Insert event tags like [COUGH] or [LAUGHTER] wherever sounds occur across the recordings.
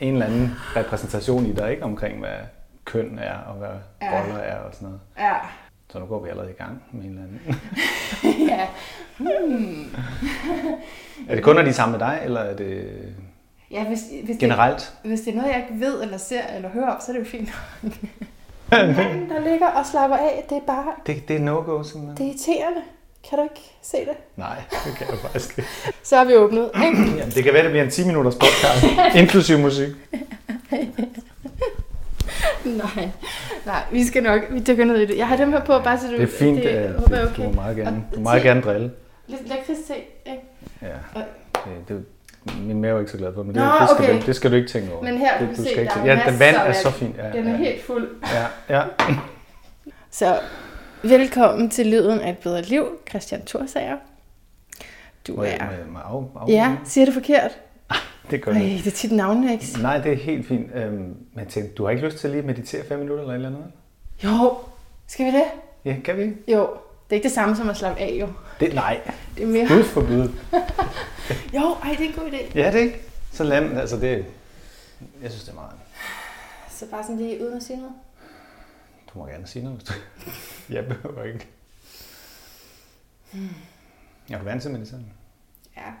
en eller anden repræsentation i dig, ikke? Omkring, hvad køn er, og hvad Ja. roller er og sådan noget. Ja. Så nu går vi allerede i gang med en eller anden. [LAUGHS] ja. Hmm. [LAUGHS] er det kun, når de er sammen med dig, eller er det Ja, hvis, hvis, generelt? Det, hvis det er noget, jeg ikke ved, eller ser, eller hører, så er det jo fint. [LAUGHS] Manden, der ligger og slapper af, det er bare, Det, det er no-go, simpelthen. det er irriterende. Kan du ikke se det? Nej, det kan jeg faktisk ikke. Så har vi åbnet? Jamen, det kan være, det bliver en 10 minutters podcast, inklusiv musik. Nej, nej, vi skal nok, vi dykker ned i det. Jeg har dem her på, bare så du... Det er fint, det, det, håber jeg det, okay. du må meget gerne, du må meget gerne drille. Lidt lakrids te, ikke? Ja, det, det, min mave er ikke så glad for, men det, Nå, det, skal, okay. du, det skal du ikke tænke over. Men her kan det, du se, skal ikke der er Ja, den vand er så fint. Ja, Den er ja, helt fuld. ja, ja. Så velkommen til Lyden af et bedre liv, Christian Thorsager. Du er... må jeg af, af, Ja, siger det forkert? [LAUGHS] det gør Ej, jeg. det er tit navnene, ikke? Nej, det er helt fint. Øhm, men tænkte, du har ikke lyst til lige at meditere 5 minutter eller et eller andet? Jo, skal vi det? Ja, kan vi? Jo, det er ikke det samme som at slappe af, jo. Det, nej, Det er mere... Gud forbyde. [LAUGHS] Jo, ej, det er en god idé. Ja, det er ikke. Så lad, altså det, jeg synes, det er meget. Så bare sådan lige uden at sige noget. Du må gerne sige noget. [LAUGHS] Jeg behøver ikke. Jeg er vant til meditation. Ja,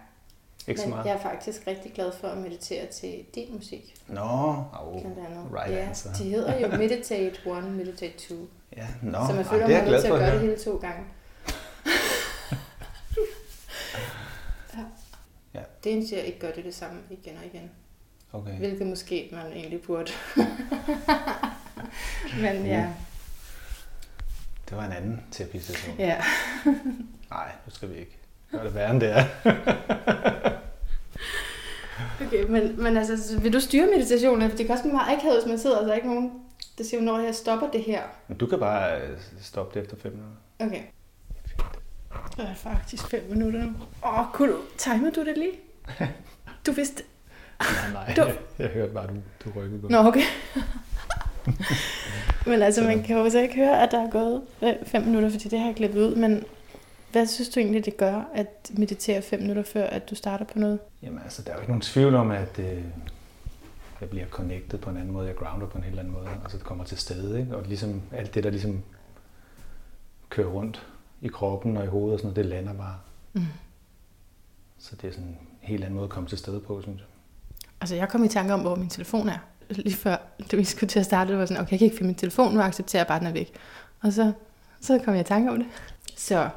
Ikke så men meget. jeg er faktisk rigtig glad for at meditere til din musik, Nå, andet. right ja, answer. de hedder jo Meditate 1, Meditate 2. Ja, nå, så man føler, er man er nødt til at gøre det hele to gange. [LAUGHS] ja. Ja. Det eneste, jeg ikke gør, det er det samme igen og igen. Okay. Hvilket måske man egentlig burde. [LAUGHS] [LAUGHS] Men ja, Det var en anden terapisession. ja. [LAUGHS] Nej, nu skal vi ikke gøre det værre end det er. [LAUGHS] Okay, men, men altså, så vil du styre meditationen? For det kan også blive meget akavet, hvis man sidder, og der er ikke nogen, der siger, når jeg stopper det her. Men du kan bare øh, stoppe det efter 5 minutter. Okay. Det er faktisk fem minutter nu. Åh, oh, kunne du... Timede du det lige? Du vidste... Nej, nej. Du- Jeg, jeg hørte bare, du, du rykkede på. Nå, okay. Men altså, man kan jo så ikke høre, at der er gået øh, fem minutter, fordi det har jeg klippet ud. Men hvad synes du egentlig, det gør at meditere fem minutter før, at du starter på noget? Jamen altså, der er jo ikke nogen tvivl om, at øh, jeg bliver connected på en anden måde. Jeg grounder på en helt anden måde. Altså, det kommer til stede, ikke? Og ligesom alt det, der ligesom kører rundt i kroppen og i hovedet og sådan noget, det lander bare. Mm. Så det er sådan en helt anden måde at komme til stede på, synes jeg. Altså, jeg kom i tanke om, hvor min telefon er. Lige før, da vi skulle til at starte, det var sådan, okay, jeg kan ikke finde min telefon, nu accepterer jeg bare, den er væk. Og så, så kom jeg i tanke om det. Så,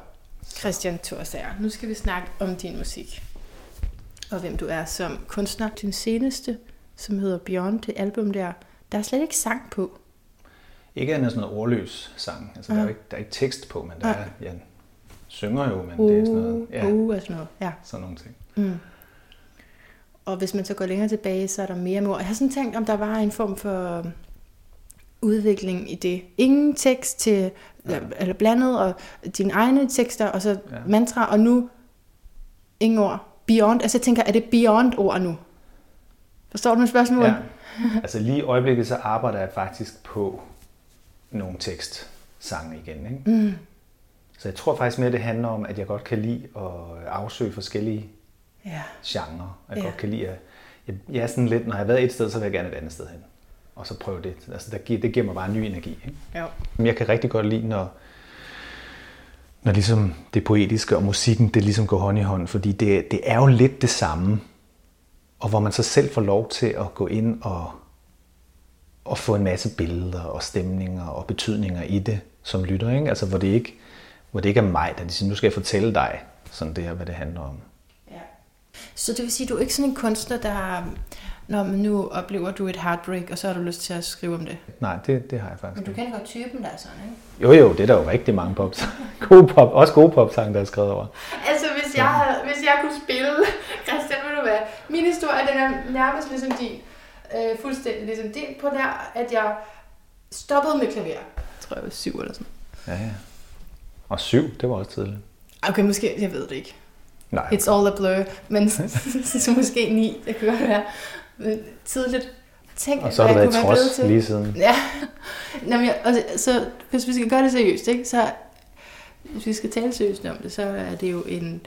Christian Thorsager, nu skal vi snakke om din musik. Og hvem du er som kunstner. Din seneste, som hedder Beyond, det album der, der er slet ikke sang på. Ikke andet sådan noget ordløs sang. Altså, der, er Ja. jo ikke, der er ikke tekst på, men der Ja. er, jeg synger jo, men det er sådan noget, ja, Uh, uh, og sådan noget. Ja. sådan nogle ting. Mm. Og hvis man så går længere tilbage, så er der mere mor. Jeg har sådan tænkt, om der var en form for udvikling i det. Ingen tekst til, Ja. eller blandet, og dine egne tekster, og så ja. mantra, og nu ingen ord. Beyond, altså jeg tænker, er det beyond ord nu? Forstår du mit spørgsmål? Ja. Altså lige i øjeblikket, så arbejder jeg faktisk på nogle tekstsange igen. Ikke? Mm. Så jeg tror faktisk mere, det handler om, at jeg godt kan lide at afsøge forskellige Ja. genrer. Jeg Ja. godt kan lide at... Jeg, jeg er sådan lidt, når jeg har været et sted, så vil jeg gerne et andet sted hen. Og så prøve det. Altså, der giver, det giver mig bare ny energi. Ikke? Jo. Men Jeg kan rigtig godt lide, når, når ligesom det poetiske og musikken, det ligesom går hånd i hånd, fordi det, det er jo lidt det samme, og hvor man så selv får lov til at gå ind og, og få en masse billeder og stemninger og betydninger i det, som lytter, ikke? Altså, hvor det ikke, hvor det ikke er mig, der siger, nu skal jeg fortælle dig sådan det her, hvad det handler om. Ja. Så det vil sige, at du er ikke sådan en kunstner, der når man nu oplever du et heartbreak, og så har du lyst til at skrive om det. Nej, det, det har jeg faktisk Men du ikke. kender godt typen, der er sådan, ikke? Jo, jo, det er der jo rigtig mange pop [LAUGHS] gode pop, også gode popsange, der er skrevet over. Altså, hvis jeg, havde, hvis jeg kunne spille, [LAUGHS] Christian, ved du hvad, min historie, den er nærmest ligesom din, øh, fuldstændig ligesom din, på der, at jeg stoppede med klaver. Jeg tror, jeg var syv eller sådan Ja, ja. Og syv, det var også tidligt. Okay, måske, jeg ved det ikke. Nej, It's all a blur, men [LAUGHS] [LAUGHS] så måske ni, det kan godt være. Men tidligt. Tænk, og så har du været i kunne trods til. lige siden. Ja. [LAUGHS] Nå, men jeg, og så, hvis vi skal gøre det seriøst, ikke, så hvis vi skal tale seriøst om det, så er det jo en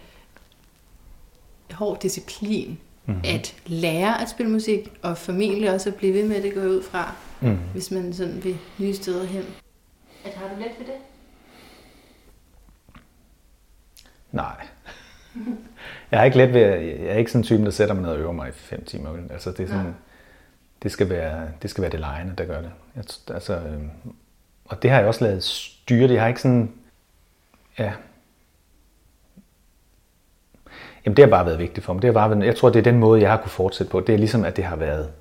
hård disciplin mm-hmm. at lære at spille musik, og formentlig også at blive ved med det, går ud fra, mm. hvis man sådan vil nye steder hen. At har du let ved det? Nej. Jeg har ikke let ved, jeg er ikke sådan en type, der sætter mig ned og øver mig i fem timer. Altså det er sådan, ja. det skal være det, skal være det lejende, der gør det. Jeg, altså, øh, og det har jeg også lavet styre. Det har ikke sådan, ja, Jamen det har bare været vigtigt for mig. Det har bare været, jeg tror, det er den måde, jeg har kunne fortsætte på. Det er ligesom, at det har været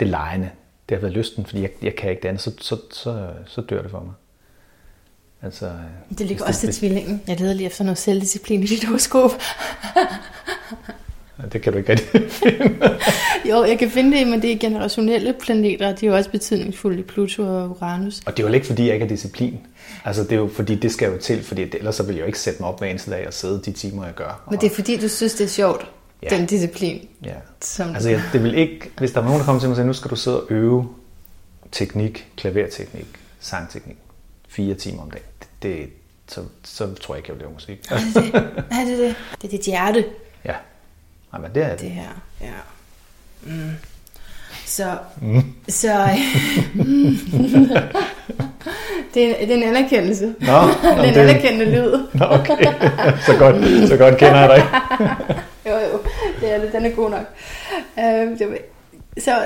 det lejende. Det har været lysten, fordi jeg, jeg kan ikke det andet, så, så, så, så dør det for mig. Altså, det ligger også til tvillingen. Jeg leder lige efter noget selvdisciplin i dit horoskop. det kan du ikke rigtig finde. [LAUGHS] jo, jeg kan finde det, men det er generationelle planeter, de er jo også betydningsfulde i Pluto og Uranus. Og det er jo ikke, fordi jeg ikke har disciplin. Altså, det er jo fordi, det skal jo til, fordi ellers så vil jeg jo ikke sætte mig op hver eneste dag og sidde de timer, jeg gør. Men det er fordi, du synes, det er sjovt, ja. den disciplin. Ja. Som altså, jeg, det vil ikke, hvis der er nogen, der kommer til mig og siger, nu skal du sidde og øve teknik, klaverteknik, sangteknik, fire timer om dagen. Det, det så, så tror jeg ikke, jeg vil lave musik. Er det det? Er det det? Er dit hjerte. Ja. Jamen, det er det. Det her, ja. Mm. Så, mm. så [LAUGHS] det, er, det er en anerkendelse. Nå, [LAUGHS] det er en det... anerkendende lyd. [LAUGHS] Nå, okay. Så godt, så godt kender jeg dig. jo, jo, det er det. Den er god nok. Uh, det så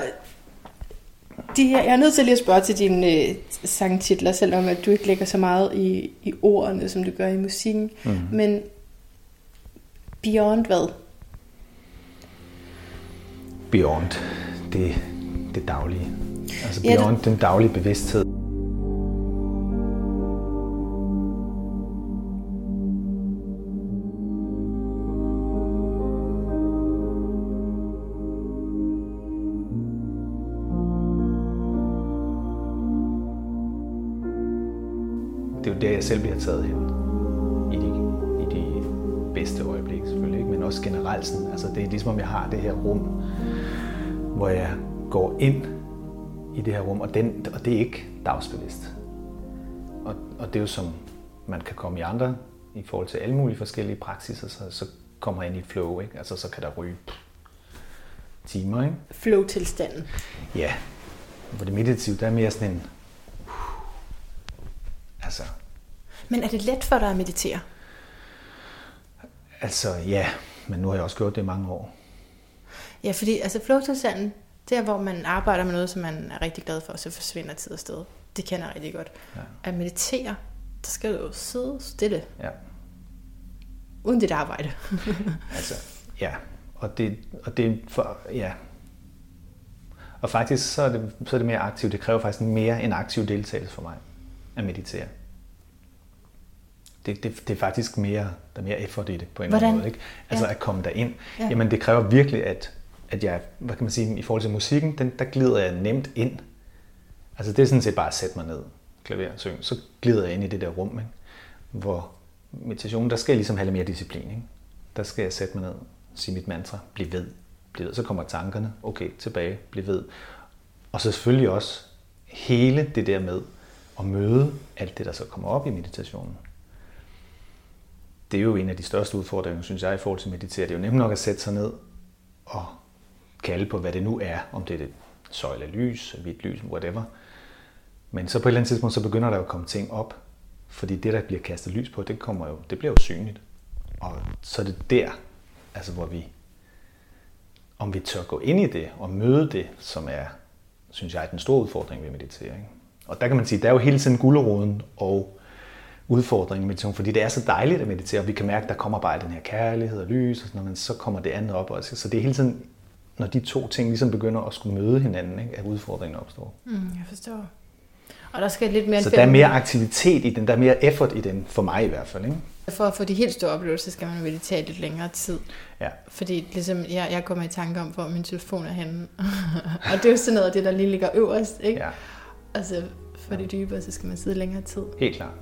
de her, jeg er nødt til lige at spørge til dine øh, sangtitler, selvom at du ikke lægger så meget i, i ordene, som du gør i musikken. Mm. Men beyond hvad? Beyond det, det daglige. Altså beyond ja, det... den daglige bevidsthed. Jeg selv bliver taget hen. I de, i de bedste øjeblikke selvfølgelig, ikke? men også generelt sådan. Altså, det er ligesom, om jeg har det her rum, hvor jeg går ind i det her rum, og, den, og det er ikke dagsbevidst. Og, og det er jo som man kan komme i andre, i forhold til alle mulige forskellige praksiser, så, så kommer jeg ind i et flow, ikke? Altså så kan der ryge timer, ikke? Flow-tilstanden. Ja. Hvor det meditative, der er mere sådan en... Altså... Men er det let for dig at meditere? Altså, ja. Men nu har jeg også gjort det i mange år. Ja, fordi altså flow-tilstanden, der hvor man arbejder med noget, som man er rigtig glad for, så forsvinder tid og sted. Det kender jeg rigtig godt. Ja. At meditere, der skal du jo sidde stille. Ja. Uden dit arbejde. [LAUGHS] altså, ja. Og det, og det for, ja. Og faktisk så er, det, så er det mere aktivt. Det kræver faktisk mere en aktiv deltagelse for mig at meditere. Det, det, det er faktisk mere, der er mere effort i det på en Hvordan? måde. Ikke? Altså ja. at komme derind. Ja. Jamen det kræver virkelig, at at jeg, hvad kan man sige, i forhold til musikken, den, der glider jeg nemt ind. Altså det er sådan set bare at sætte mig ned, klaver og synge. Så glider jeg ind i det der rum, ikke? hvor meditation, der skal jeg ligesom have lidt mere disciplin. Ikke? Der skal jeg sætte mig ned, sige mit mantra, bliv ved, bliv ved. Så kommer tankerne, okay, tilbage, bliv ved. Og så selvfølgelig også hele det der med at møde alt det, der så kommer op i meditationen. Det er jo en af de største udfordringer, synes jeg, i forhold til at meditere. Det er jo nemt nok at sætte sig ned og kalde på, hvad det nu er, om det er det søjle lys, hvidt lys, whatever. Men så på et eller andet tidspunkt, så begynder der jo at komme ting op, fordi det, der bliver kastet lys på, det, kommer jo, det bliver jo synligt. Og så er det der, altså hvor vi, om vi tør gå ind i det og møde det, som er, synes jeg, den store udfordring ved meditering. Og der kan man sige, der er jo hele tiden gulderoden og udfordringen med meditation, fordi det er så dejligt at meditere, og vi kan mærke, at der kommer bare den her kærlighed og lys, og sådan men så kommer det andet op også. Så det er hele tiden når de to ting ligesom begynder at skulle møde hinanden, ikke, at udfordringen opstår. Mm, jeg forstår. Og der skal lidt mere... Så der er mere aktivitet i den, der er mere effort i den, for mig i hvert fald. Ikke? For at få de helt store oplevelser, skal man meditere lidt længere tid. Ja. Fordi ligesom, jeg, jeg kommer i tanke om, hvor min telefon er henne. [LAUGHS] og det er jo sådan noget af det, der lige ligger øverst. Ikke? Ja. Altså, for det dybere, så skal man sidde længere tid. Helt klart.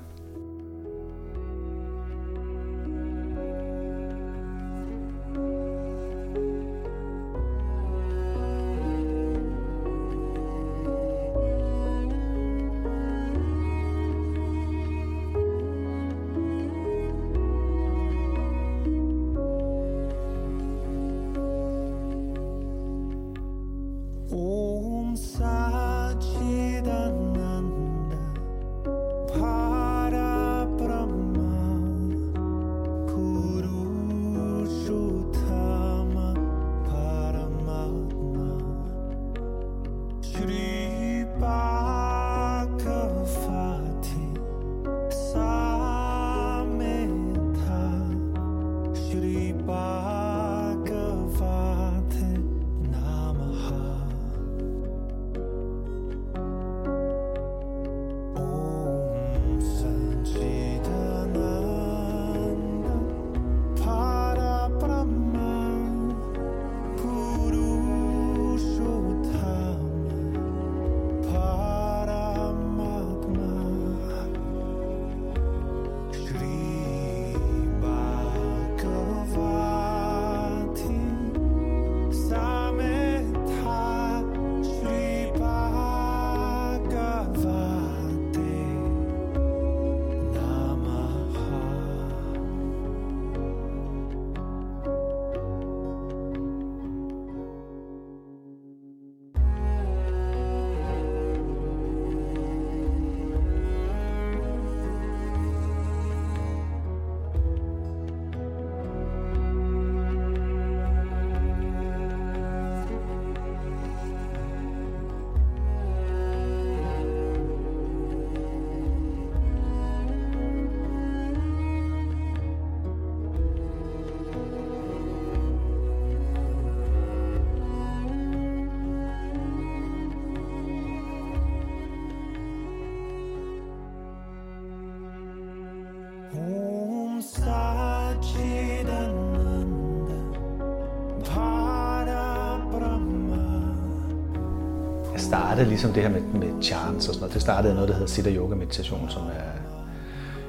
Startede ligesom det her med, med chants og sådan noget. Det startede noget, der hedder Siddha Yoga Meditation, som er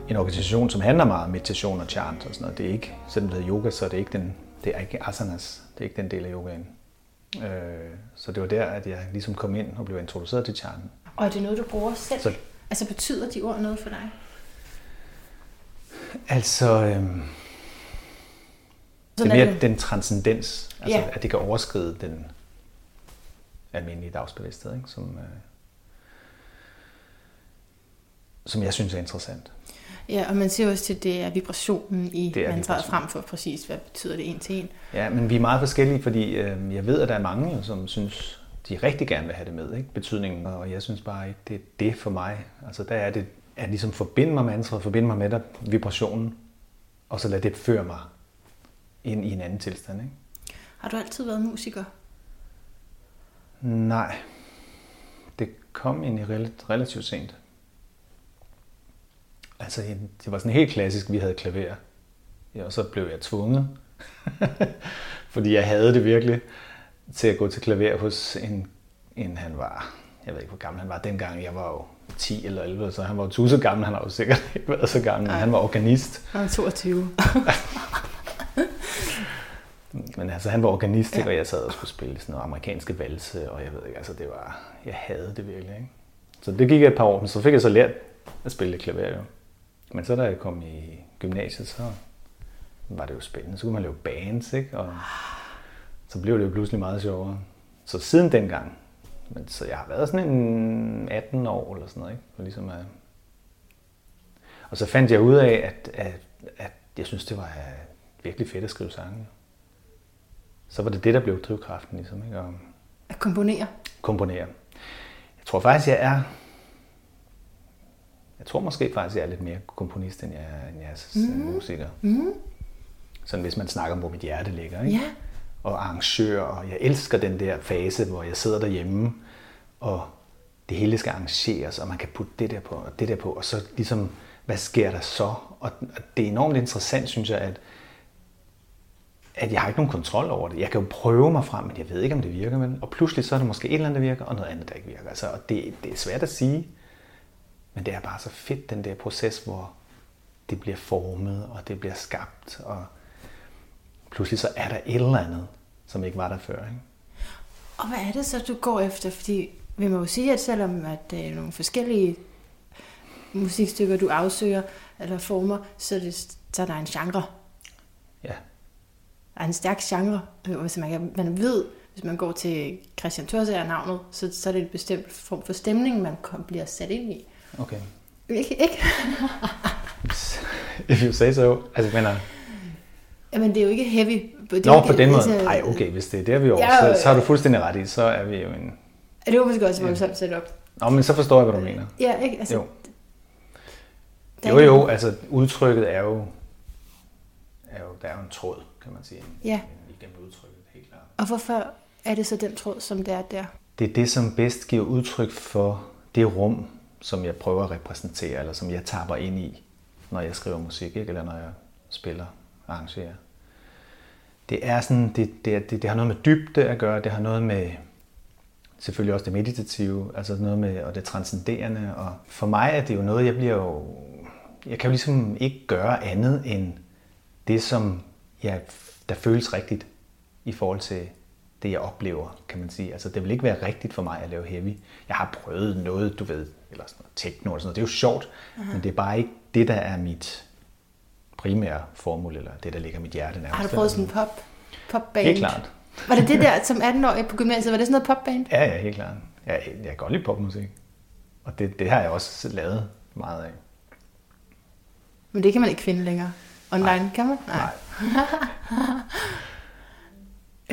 en organisation, som handler meget om meditation og chant og sådan noget. Det er ikke, selvom det hedder yoga, så er det ikke, den, det er ikke asanas. Det er ikke den del af yogaen. Øh, så det var der, at jeg ligesom kom ind og blev introduceret til chanten. Og er det noget, du bruger selv? Så- Altså betyder de ord noget for dig? Altså, øhm, det er er mere den transcendens, altså Ja. at det kan overskride den almindelige dagsbevidsthed, ikke? Som, øh, som jeg synes er interessant. Ja, og man siger også til, at det er vibrationen i Det er mantraet frem for præcis, hvad betyder det en til en. Ja, men vi er meget forskellige, fordi øh, jeg ved, at der er mange, jo, som synes, de rigtig gerne vil have det med, ikke? betydningen, og jeg synes bare ikke, det er det for mig. Altså der er det, at ligesom forbinde mig med ansvaret, forbinde mig med der, vibrationen, og så lade det føre mig ind i en anden tilstand. Ikke? Har du altid været musiker? Nej, det kom egentlig rel- relativt sent. Altså, det var sådan helt klassisk, vi havde klaver. Ja, og så blev jeg tvunget, [LAUGHS] fordi jeg havde det virkelig, til at gå til klaver hos en, en han var, jeg ved ikke, hvor gammel han var dengang, jeg var jo 10 eller 11, så han var jo tusind gammel, han har jo sikkert ikke været så gammel, men han var organist. Jeg er 22. Men altså, han var organist, Ja. og jeg sad og skulle spille sådan noget amerikanske valse, og jeg ved ikke, altså det var, jeg havde det virkelig, ikke? Så det gik et par år, men så fik jeg så lært at spille lidt klaver, jo. Men så da jeg kom i gymnasiet, så var det jo spændende. Så kunne man lave bands, ikke? Og så blev det jo pludselig meget sjovere. Så siden dengang, men så jeg har været sådan en 18 år eller sådan noget, ikke? Og, ligesom, at... og så fandt jeg ud af, at, at, at jeg synes, det var øh, virkelig fedt at skrive sange. Så var det det, der blev drivkraften, ligesom, ikke? Og At komponere. komponere. Jeg tror faktisk, jeg er... Jeg tror måske faktisk, jeg er lidt mere komponist, end jeg er, end jeg er mm. musiker. Mm. Sådan hvis man snakker om, hvor mit hjerte ligger. Ikke? Ja. Og arrangør, og jeg elsker den der fase, hvor jeg sidder derhjemme, og det hele skal arrangeres, og man kan putte det der på, og det der på, og så ligesom, hvad sker der så? Og det er enormt interessant, synes jeg, at, at jeg har ikke nogen kontrol over det. Jeg kan jo prøve mig frem, men jeg ved ikke, om det virker. Men, og pludselig så er der måske et eller andet, der virker, og noget andet, der ikke virker. Altså, og det, det er svært at sige, men det er bare så fedt, den der proces, hvor det bliver formet, og det bliver skabt, og pludselig så er der et eller andet, som ikke var der før. Ikke? Og hvad er det så, du går efter? Fordi vi må jo sige, at selvom at det er nogle forskellige musikstykker, du afsøger eller former, så det, så er der en genre. Ja, er en stærk genre, øh, så man, kan, man ved, hvis man går til Christian Thorsager navnet, så, så er det en bestemt form for stemning, man kom, bliver sat ind i. Okay. Ikke? ikke? [LAUGHS] If you say so. Altså, mener, Jamen, det er jo ikke heavy. Det er Nå, jo på den måde. altså, Nej, okay, hvis det er der, vi er over, Ja, så, så har du fuldstændig ret i. Så er vi jo en... Det var måske også voldsomt sat op. Nå, men så forstår jeg, hvad du mener. Ja, ikke? Altså, Jo. Jo, er- jo, altså udtrykket er jo, er jo, der er jo en tråd, kan man sige, Ja. igennem udtrykket, helt klart. Og hvorfor er det så den tråd, som det er der? Det er det, som bedst giver udtryk for det rum, som jeg prøver at repræsentere, eller som jeg tapper ind i, når jeg skriver musik, ikke? eller når jeg spiller, arrangerer. Det er sådan, det, det, det, det har noget med dybde at gøre, det har noget med selvfølgelig også det meditative, altså noget med og det transcenderende. Og for mig er det jo noget, jeg bliver jo, jeg kan jo ligesom ikke gøre andet end det, som jeg, der føles rigtigt i forhold til det, jeg oplever, kan man sige. Altså det vil ikke være rigtigt for mig at lave heavy. Jeg har prøvet noget, du ved, eller sådan noget techno eller sådan noget. Det er jo sjovt, uh-huh. men det er bare ikke det, der er mit primære formål, eller det, der ligger mit hjerte nærmest. Har du prøvet sådan en pop, popband? Helt klart. Var det det der, som 18-årig på gymnasiet, var det sådan noget popband? Ja, ja, helt klart. Jeg, jeg kan godt lide popmusik. Og det, det har jeg også lavet meget af. Men det kan man ikke finde længere. Online, Nej. kan man? Nej. [LAUGHS]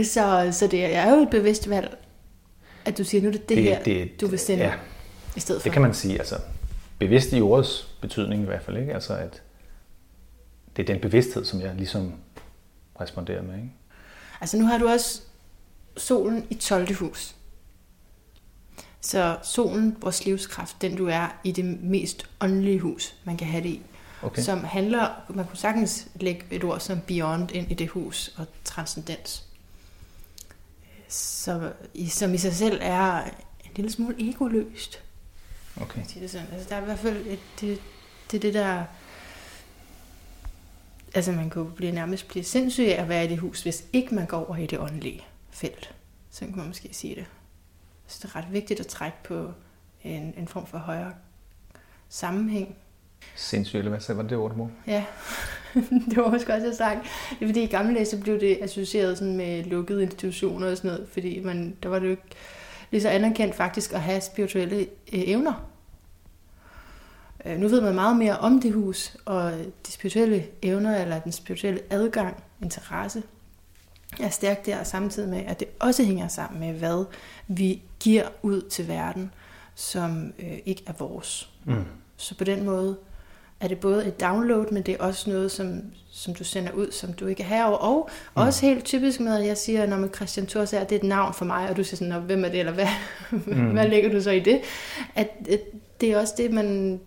Så, så det er jo et bevidst valg, at du siger, nu er det det, det her, det, du vil sende ja, ja, i stedet for. Det kan man sige, altså bevidst i ordets betydning i hvert fald, ikke? Altså at det er den bevidsthed, som jeg ligesom responderer med, ikke? Altså nu har du også solen i 12. hus. Så solen, vores livskraft, den du er i det mest åndelige hus, man kan have det i. Okay. Som handler, man kunne sagtens lægge et ord som beyond ind i det hus, og transcendens. Så, som i sig selv er en lille smule egoløst. Okay. sige det sådan. Altså, der er i hvert fald et, det, det det der... Altså, man kunne blive nærmest blive sindssyg af at være i det hus, hvis ikke man går over i det åndelige felt. Sådan kan man måske sige det. Så det er ret vigtigt at trække på en, en form for højere sammenhæng. Sindssygt, eller hvad var det ord, du? Ja, [LAUGHS] det var måske også jeg sagt. Det er fordi i gamle dage, så blev det associeret sådan med lukkede institutioner og sådan noget, fordi man, der var det jo ikke lige så anerkendt faktisk at have spirituelle øh, evner. Øh, nu ved man meget mere om det hus, og de spirituelle evner, eller den spirituelle adgang, interesse, er stærkt der, samtidig med, at det også hænger sammen med, hvad vi giver ud til verden, som øh, ikke er vores. Mm. Så på den måde er det både et download, men det er også noget, som, som du sender ud, som du ikke er herover. Og mm. også helt typisk med, at jeg siger, når man Christian Thor siger, at det er et navn for mig, og du siger sådan, "Nå, hvem er det, eller hvad, mm. [LAUGHS] hvad lægger du så i det? At, at det er også det, man,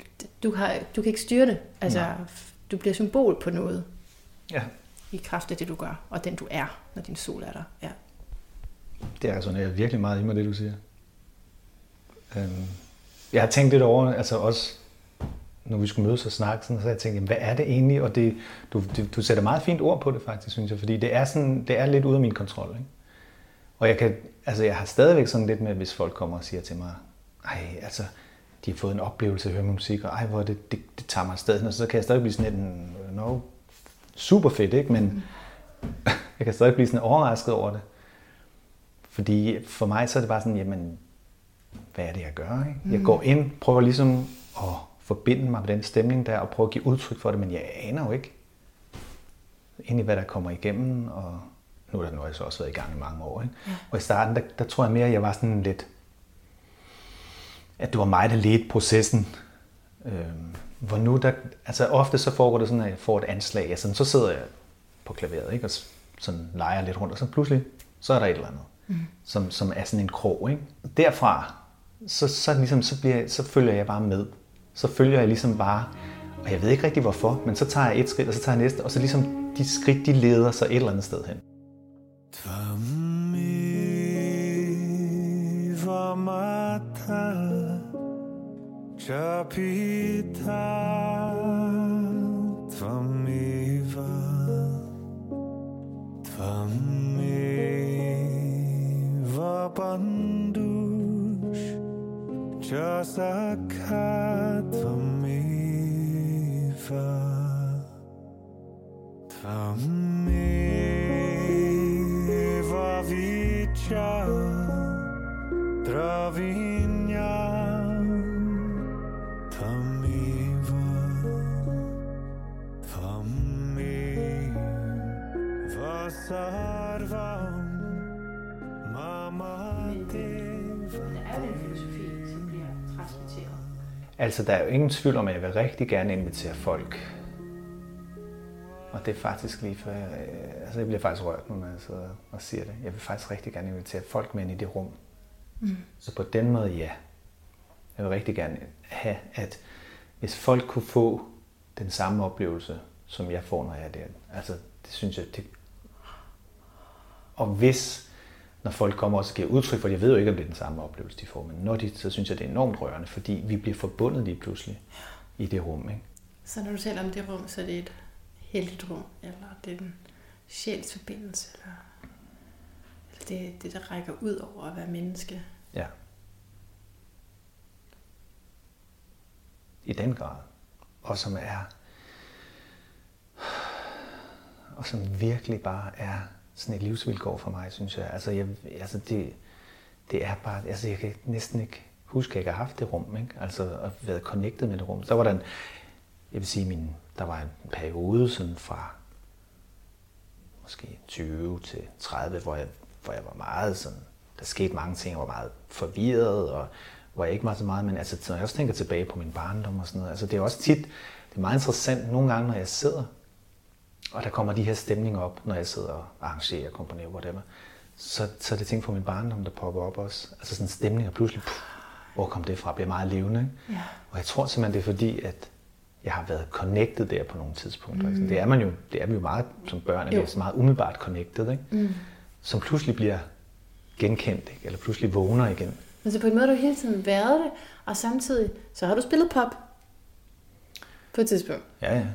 du, har, du kan ikke styre det. Altså, Nej. du bliver symbol på noget Ja, i kraft af det, du gør, og den du er, når din sol er der. Ja. det er sådan, jeg virkelig meget i mig, det du siger. Øhm, jeg har tænkt lidt over, altså også, når vi skulle mødes og snakke, sådan, så jeg tænkt, jamen, hvad er det egentlig? Og det, du, du, du sætter meget fint ord på det faktisk, synes jeg, fordi det er, sådan, det er lidt ude af min kontrol. Ikke? Og jeg, kan, altså, jeg har stadigvæk sådan lidt med, hvis folk kommer og siger til mig, ej, altså, de har fået en oplevelse at høre musik, og ej, hvor det, det, det tager mig afsted, og så kan jeg stadig blive sådan lidt, en, no, super fedt, ikke? men [LAUGHS] jeg kan stadig blive sådan overrasket over det. Fordi for mig så er det bare sådan, jamen, hvad er det, jeg gør? Ikke? Jeg går ind, prøver ligesom at forbinde mig med den stemning der, og prøver at give udtryk for det, men jeg aner jo ikke egentlig, hvad der kommer igennem, og nu er der nu har jeg så også været i gang i mange år. Ikke? Ja. Og i starten, der, der tror jeg mere, at jeg var sådan lidt, at det var mig, der ledte processen. Øhm, hvor nu, der, altså ofte så foregår det sådan, at jeg får et anslag, altså, så sidder jeg på klaveret, ikke? og sådan leger lidt rundt, og så pludselig, så er der et eller andet, mm. som, som er sådan en krog. Ikke? Derfra, så, så, ligesom, så, bliver, så følger jeg bare med. Så følger jeg ligesom bare, og jeg ved ikke rigtig hvorfor, men så tager jeg et skridt, og så tager jeg næste, og så ligesom de skridt, de leder sig et eller andet sted hen. Tvamiva mata Chapita Tvamiva Tvamiva Bandush Jasaka Tvamiva Tvamiva Vicha Vavinja Tamiva Thami Vasarvam Mama Deva Det er jo den filosofi, som bliver transmitteret. Altså, der er jo ingen tvivl om, at jeg vil rigtig gerne invitere folk. Og det er faktisk lige for, øh, altså jeg bliver faktisk rørt, når jeg sidder og siger det. Jeg vil faktisk rigtig gerne invitere folk med ind i det rum. Mm. Så på den måde, ja. Jeg vil rigtig gerne have, at hvis folk kunne få den samme oplevelse, som jeg får, når jeg er der. Altså, det synes jeg, det... Og hvis, når folk kommer og giver udtryk for, jeg ved jo ikke, om det er den samme oplevelse, de får, men når de, så synes jeg, det er enormt rørende, fordi vi bliver forbundet lige pludselig i det rum, ikke? Så når du taler om det rum, så er det et heldigt rum, eller det er en sjælsforbindelse, eller, eller det, det, der rækker ud over at være menneske. Ja. I den grad. Og som er... Og som virkelig bare er sådan et livsvilkår for mig, synes jeg. Altså, jeg, altså det, det er bare... Altså, jeg kan næsten ikke huske, at jeg ikke har haft det rum, ikke? Altså, at været connected med det rum. Så var der en... Jeg vil sige, min, der var en periode sådan fra måske 20 til 30, hvor jeg, hvor jeg var meget sådan, der skete mange ting, jeg var meget forvirret, og hvor jeg ikke var så meget, men altså, når jeg også tænker tilbage på min barndom og sådan noget, altså det er også tit, det er meget interessant nogle gange, når jeg sidder, og der kommer de her stemninger op, når jeg sidder og arrangerer, komponerer, whatever, så, så er det ting fra min barndom, der popper op også. Altså sådan stemninger, pludselig, puh, hvor kom det fra, bliver meget levende. Ikke? Ja. Og jeg tror simpelthen, det er fordi, at jeg har været connected der på nogle tidspunkter. Mm. Det er man jo, det er vi jo meget som børn, at vi er så meget umiddelbart connected, ikke? Mm. som pludselig bliver genkendt, ikke? eller pludselig vågner igen. Men så på en måde har du hele tiden været det, og samtidig så har du spillet pop på et tidspunkt. Ja, ja.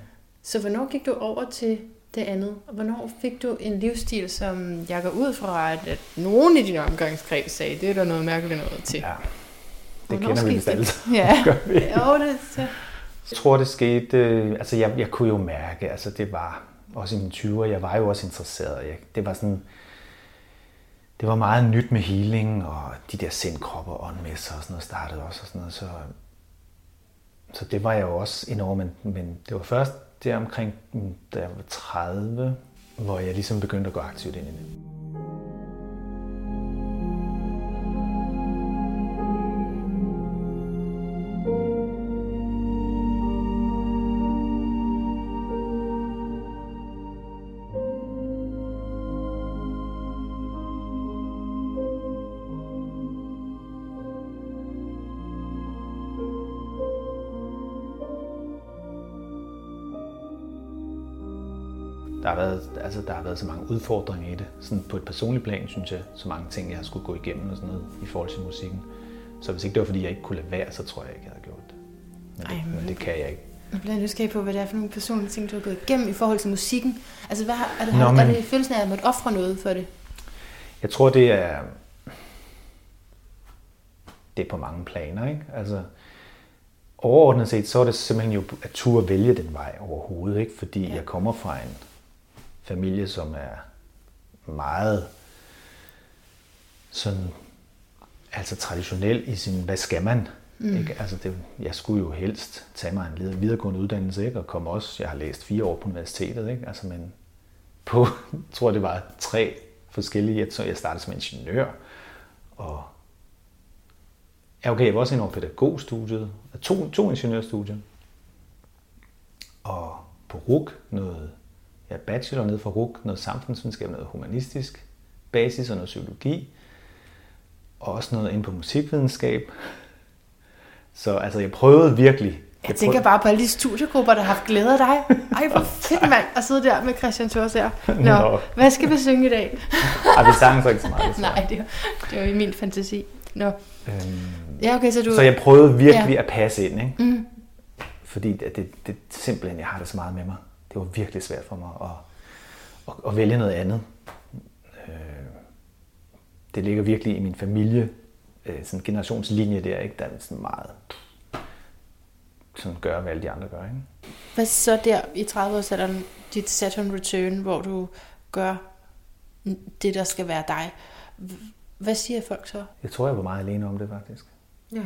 Så hvornår gik du over til det andet? Og hvornår fik du en livsstil, som jeg går ud fra, at, at nogen i din omgangskreds sagde, det er der noget mærkeligt noget til. ja. Det Hvornår kender vi vist alle. [LAUGHS] Ja, vi. jo, det så. Jeg tror, det skete, øh, altså jeg, jeg kunne jo mærke, altså det var også i mine 20'er, jeg var jo også interesseret. Jeg, det var sådan, det var meget nyt med healing, og de der sindkropper og åndmesser og sådan noget startede også og sådan noget, så, så det var jeg jo også enormt, men, men det var først der omkring, mm, da jeg var 30, hvor jeg ligesom begyndte at gå aktivt ind i det. Altså, der har været så mange udfordringer i det. Sådan på et personligt plan, synes jeg, så mange ting, jeg har skulle gå igennem og sådan noget i forhold til musikken. Så hvis ikke det var, fordi jeg ikke kunne lade være, så tror jeg ikke, jeg havde gjort det. Men det, Ej, men- men det kan jeg ikke. Jeg bliver nysgerrig på, hvad det er for nogle personlige ting, du har gået igennem i forhold til musikken. Altså, hvad, har- er, det, Nå, men- er det følelsen af, at jeg måtte ofre noget for det? Jeg tror, det er, det er på mange planer. Ikke? Altså, overordnet set, så er det simpelthen jo at turde vælge den vej overhovedet. Ikke? Fordi Ja. jeg kommer fra en familie, som er meget sådan, altså traditionel i sin, hvad skal man? Mm. Ikke? Altså det, jeg skulle jo helst tage mig en videregående uddannelse, ikke? og komme også, jeg har læst fire år på universitetet, ikke? Altså, men [LAUGHS] på, jeg tror det var tre forskellige, jeg, tror, jeg startede som ingeniør, og ja, okay, jeg var også inde over pædagogstudiet, to, to ingeniørstudier, og på RUK noget, ja, bachelor nede fra RUK, noget samfundsvidenskab, noget humanistisk basis og noget psykologi, og også noget inde på musikvidenskab. Så altså, jeg prøvede virkelig. Jeg tænker bare på alle de studiegrupper, der har haft glæde af dig. Ej, hvor fedt mand at sidde der med Christian Thors her. Nå, Nå. hvad skal vi synge i dag? Ej, vi sang så ikke så meget. Nej, det var, det var i min fantasi. Nå. Øhm, Ja, okay, så du... så jeg prøvede virkelig Ja. at passe ind, ikke? Mm. Fordi det, det, det simpelthen, jeg har det så meget med mig. Det var virkelig svært for mig at, at, at vælge noget andet. Øh, det ligger virkelig i min familie, øh, sådan en generationslinje der, ikke? Der er sådan meget sådan gør, hvad alle de andre gør, ikke? Hvad så der i 30-årsalderen, dit Saturn Return, hvor du gør det, der skal være dig? Hvad siger folk så? Jeg tror, jeg var meget alene om det faktisk. Ja.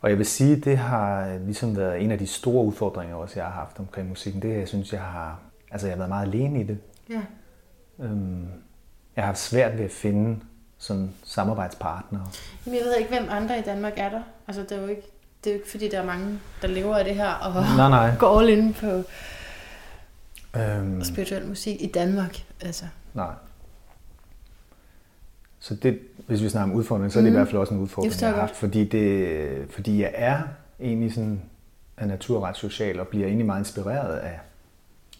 Og jeg vil sige, det har ligesom været en af de store udfordringer også, jeg har haft omkring musikken. Det jeg synes, jeg har, altså jeg har været meget alene i det. Ja. Øhm, jeg har haft svært ved at finde sådan samarbejdspartnere. Jamen, jeg ved ikke, hvem andre i Danmark er der. Altså, det er jo ikke, det er jo ikke fordi, der er mange, der lever af det her og Nej, nej. [LAUGHS] går all in på Øhm, spirituel musik i Danmark. Altså. nej. Så det, hvis vi snakker om udfordring, så er det Mhm. i hvert fald også en udfordring, forstår jeg har jeg haft. Fordi, det, fordi jeg er egentlig sådan af natur ret social, og bliver egentlig meget inspireret af,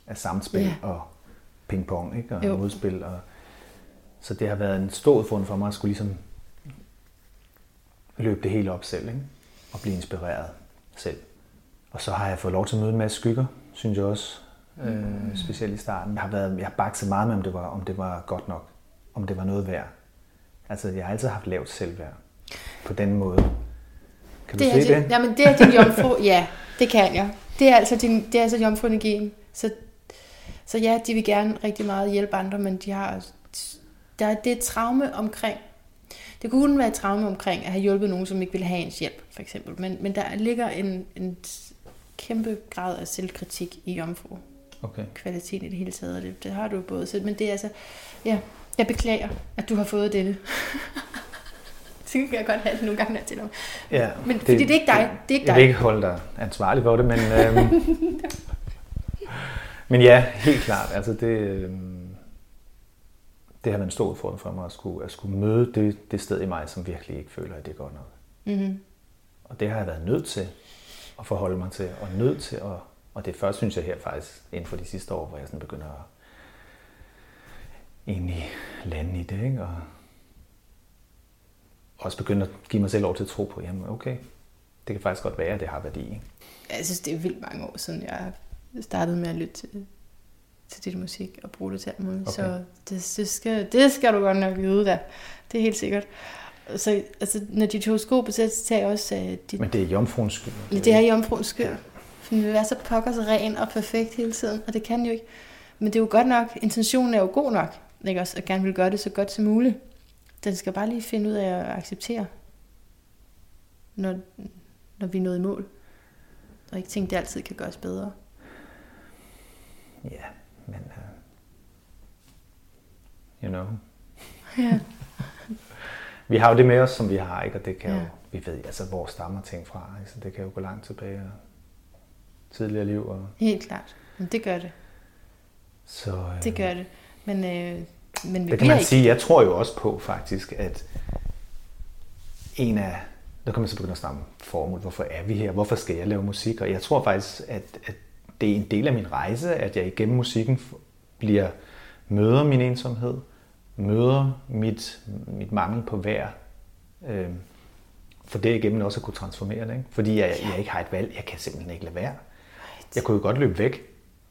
af samspil Ja. og pingpong, ikke? og Jo. modspil. Og, så det har været en stor udfordring for mig at skulle ligesom løbe det hele op selv, ikke? og blive inspireret selv. Og så har jeg fået lov til at møde en masse skygger, synes jeg også, øh, specielt i starten. Jeg har, været, jeg har bakset meget med, om det, var, om det var godt nok, om det var noget værd. Altså, jeg har altid haft lavt selvværd på den måde. Kan du Det se er, det? det? Jamen, det er din jomfru. [LAUGHS] ja, det kan jeg. Det er altså, din, det er altså jomfruenergien. Så, så ja, de vil gerne rigtig meget hjælpe andre, men de har, der er det et traume omkring. Det kunne være et traume omkring at have hjulpet nogen, som ikke ville have ens hjælp, for eksempel. Men, men der ligger en, en kæmpe grad af selvkritik i jomfru. Okay. Kvalitet i det hele taget, og det, det har du både. Så, men det er altså, ja, jeg beklager, at du har fået dette. så kan jeg godt have det nogle gange, når jeg tænker. Ja, Men fordi det er ikke dig. Det er ikke Jeg dig. vil ikke holde dig ansvarlig for det, men, øhm, [LAUGHS] men ja, helt klart. Altså det, øhm, det har været en stor udfordring for mig at skulle, at skulle møde det, det sted i mig, som virkelig ikke føler, at det er godt nok. Mm-hmm. Og det har jeg været nødt til at forholde mig til, og nødt til at, og det først, synes jeg her faktisk, inden for de sidste år, hvor jeg sådan begynder at egentlig lande i det, ikke? og også begynde at give mig selv lov til at tro på, jamen okay, det kan faktisk godt være, at det har værdi. Ikke? Jeg synes, det er vildt mange år siden, jeg startede med at lytte til, til dit musik og bruge det til alt muligt. Okay. Så det, det, skal, det skal du godt nok vide da. Det er helt sikkert. Så altså, når dit horoskop er, så tager jeg også uh, dit, Men det er jomfruens skyld. det er jomfruens skyld. For den vil være så pokkers ren og perfekt hele tiden, og det kan den jo ikke. Men det er jo godt nok, intentionen er jo god nok, ikke også, at gerne vil gøre det så godt som muligt. Den skal bare lige finde ud af at acceptere, når, når vi er nået i mål. Og ikke tænke, det altid kan gøres bedre. Ja, men... Uh, you know. Ja. [LAUGHS] Vi har jo det med os, som vi har, ikke? Og det kan Ja. jo... Vi ved altså, hvor stammer ting fra, ikke? Så det kan jo gå langt tilbage. Og tidligere liv. Og, Helt klart. Men det gør det. så, øh, Det gør det. Men, øh, men vi Det kan man ikke. sige. Jeg tror jo også på faktisk, at en af... Nu kan man så begynde at snakke om formål. Hvorfor er vi her? Hvorfor skal jeg lave musik? Og jeg tror faktisk, at, at det er en del af min rejse, at jeg igennem musikken bliver møder min ensomhed, møder mit, mit mangel på værd, øh, for det igennem også at kunne transformere det. Ikke? Fordi jeg, jeg ikke har et valg. Jeg kan simpelthen ikke lade være. Jeg kunne jo godt løbe væk,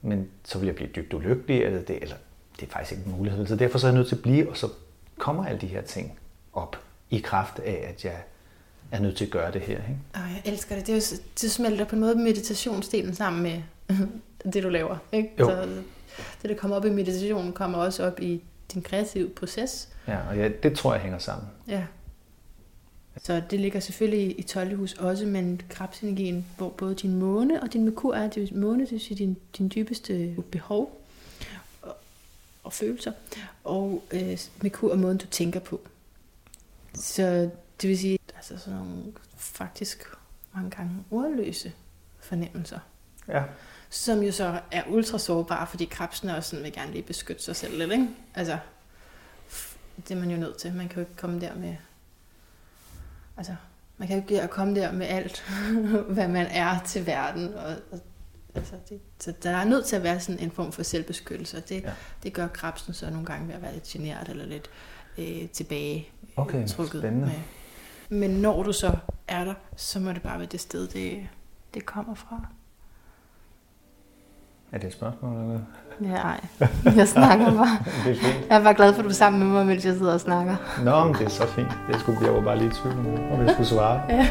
men så ville jeg blive dybt ulykkelig, eller det, eller det er faktisk ikke en mulighed. Så derfor så er jeg nødt til at blive, og så kommer alle de her ting op i kraft af, at jeg er nødt til at gøre det her. Ikke? Ej, jeg elsker det. Det, er jo, det smelter på en måde meditationsdelen sammen med [LAUGHS] det, du laver. Ikke? Jo. Så det, der kommer op i meditationen, kommer også op i din kreative proces. Ja, og ja, det tror jeg hænger sammen. Ja. Så det ligger selvfølgelig i 12. hus også, men krebsenergien, hvor både din måne og din merkur er, det vil måne, det vil sige din, din dybeste behov og, og følelser, og øh, merkur er måden, du tænker på. Så det vil sige, altså sådan nogle faktisk mange gange ordløse fornemmelser, Ja. som jo så er ultra sårbare, fordi krebsen også sådan vil gerne lige beskytte sig selv lidt, ikke? Altså, det er man jo nødt til. Man kan jo ikke komme der med... Altså, man kan jo ikke komme der med alt, [LAUGHS] hvad man er til verden. Og, og, altså det, så der er nødt til at være sådan en form for selvbeskyttelse, og det, Ja. det gør krebsen så nogle gange ved at være lidt generet eller lidt øh, tilbage Okay, trukket spændende. Med. Men når du så er der, så må det bare være det sted, det, det kommer fra. Er det et spørgsmål? Eller? Ja, ej. Jeg snakker bare. [LAUGHS] Det er fint. Jeg er bare glad for, at du er sammen med mig, mens jeg sidder og snakker. Nå, men det er så fint. Jeg, skulle, jeg var bare lige i tvivl, om- om jeg skulle svare. Ja.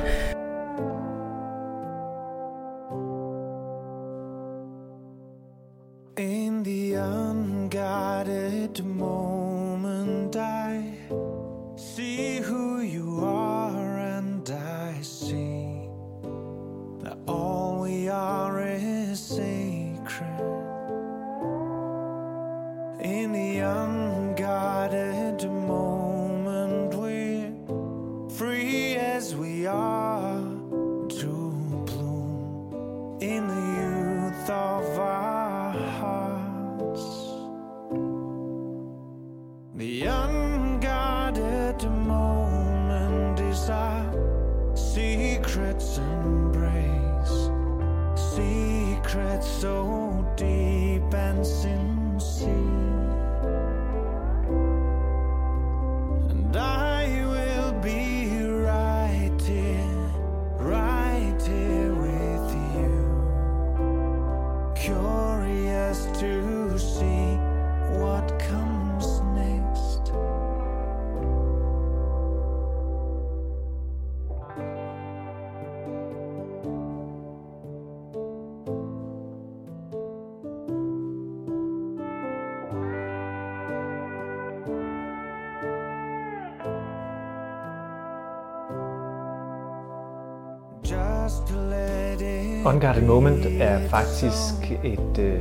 Unguarded Moment er faktisk et, øh,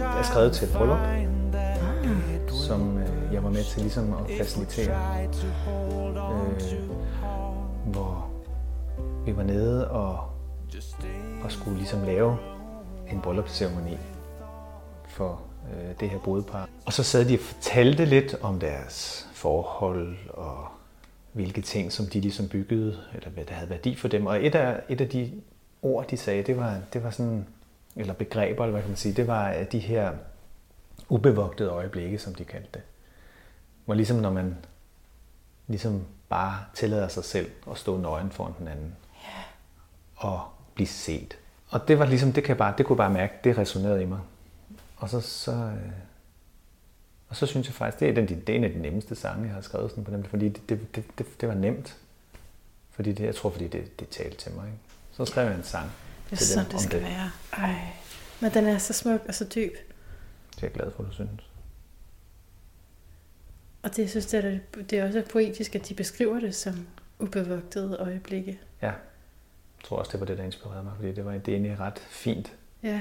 er skrevet til et bryllup. som øh, jeg var med til ligesom at facilitere. Øh, hvor vi var nede og, og skulle ligesom lave en bryllupsceremoni for øh, det her brudepar. Og så sad de og fortalte lidt om deres forhold og hvilke ting, som de ligesom byggede, eller hvad der havde værdi for dem. Og et af, et af de ord, de sagde, det var, det var sådan, eller begreber, eller hvad kan man sige, det var øh, de her ubevogtede øjeblikke, som de kaldte det. Hvor ligesom når man ligesom bare tillader sig selv at stå nøgen foran den anden. Og blive set. Og det var ligesom, det, kan jeg bare, det kunne jeg bare mærke, det resonerede i mig. Og så, så, øh, og så synes jeg faktisk, det er, den, det er en af de nemmeste sange, jeg har skrevet sådan på dem, fordi det, det, det, det, det var nemt. Fordi det, jeg tror, fordi det, det talte til mig. Ikke? Så skrev jeg en sang Det er til sådan, dem det skal det. være. Ej. Men den er så smuk og så dyb. Det er jeg glad for, du synes. Og det, jeg synes, det er, det er også poetisk, at de beskriver det som ubevogtede øjeblikke. Ja, jeg tror også, det var det, der inspirerede mig, fordi det var det er egentlig ret fint. Ja.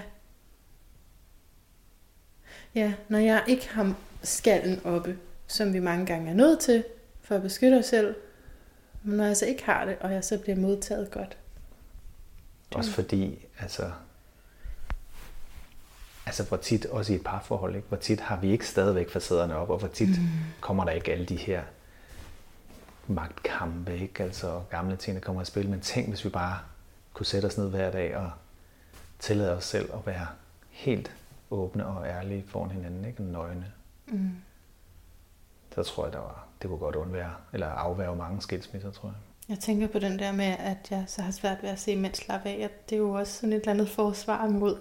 Ja, når jeg ikke har skallen oppe, som vi mange gange er nødt til, for at beskytte os selv, men når jeg så ikke har det, og jeg så bliver modtaget godt. Også fordi, altså, altså hvor tit, også i et parforhold, ikke? hvor tit har vi ikke stadigvæk facaderne op, og hvor tit mm. kommer der ikke alle de her magtkampe, ikke? altså gamle ting, der kommer i spil. Men tænk, hvis vi bare kunne sætte os ned hver dag og tillade os selv at være helt åbne og ærlige foran hinanden, ikke? nøgne. Mm. Så tror jeg, der var, det kunne godt undvære, eller afværge mange skilsmisser, tror jeg. Jeg tænker på den der med, at jeg så har svært ved at se mænd slappe af. At det er jo også sådan et eller andet forsvar mod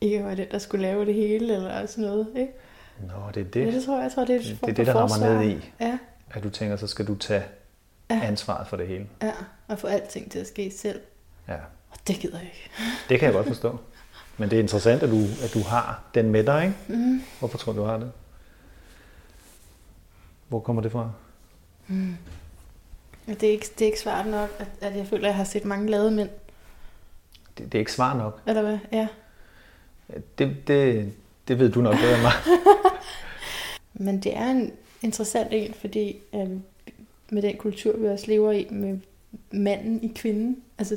ikke at være den, der skulle lave det hele, eller sådan noget. Ikke? Nå, det er Det, det. ja, det tror jeg, jeg tror, det er et Det, form det er det, der rammer forsvar. ned i. Ja, At du tænker, så skal du tage Ja. ansvaret for det hele. ja, og få alting til at ske selv. Ja. Og det gider jeg ikke. [LAUGHS] Det kan jeg godt forstå. Men det er interessant, at du, at du har den med dig, ikke? Mm. Hvorfor tror du, du har det? Hvor kommer det fra? Ja, det, er ikke, det er ikke svært nok, at, at jeg føler, at jeg har set mange lade mænd. Det, det er ikke svar nok. Eller hvad? Ja. Det, det, det ved du nok bedre end mig. [LAUGHS] Men det er en interessant en, fordi øh, med den kultur, vi også lever i, med manden i kvinden. Altså,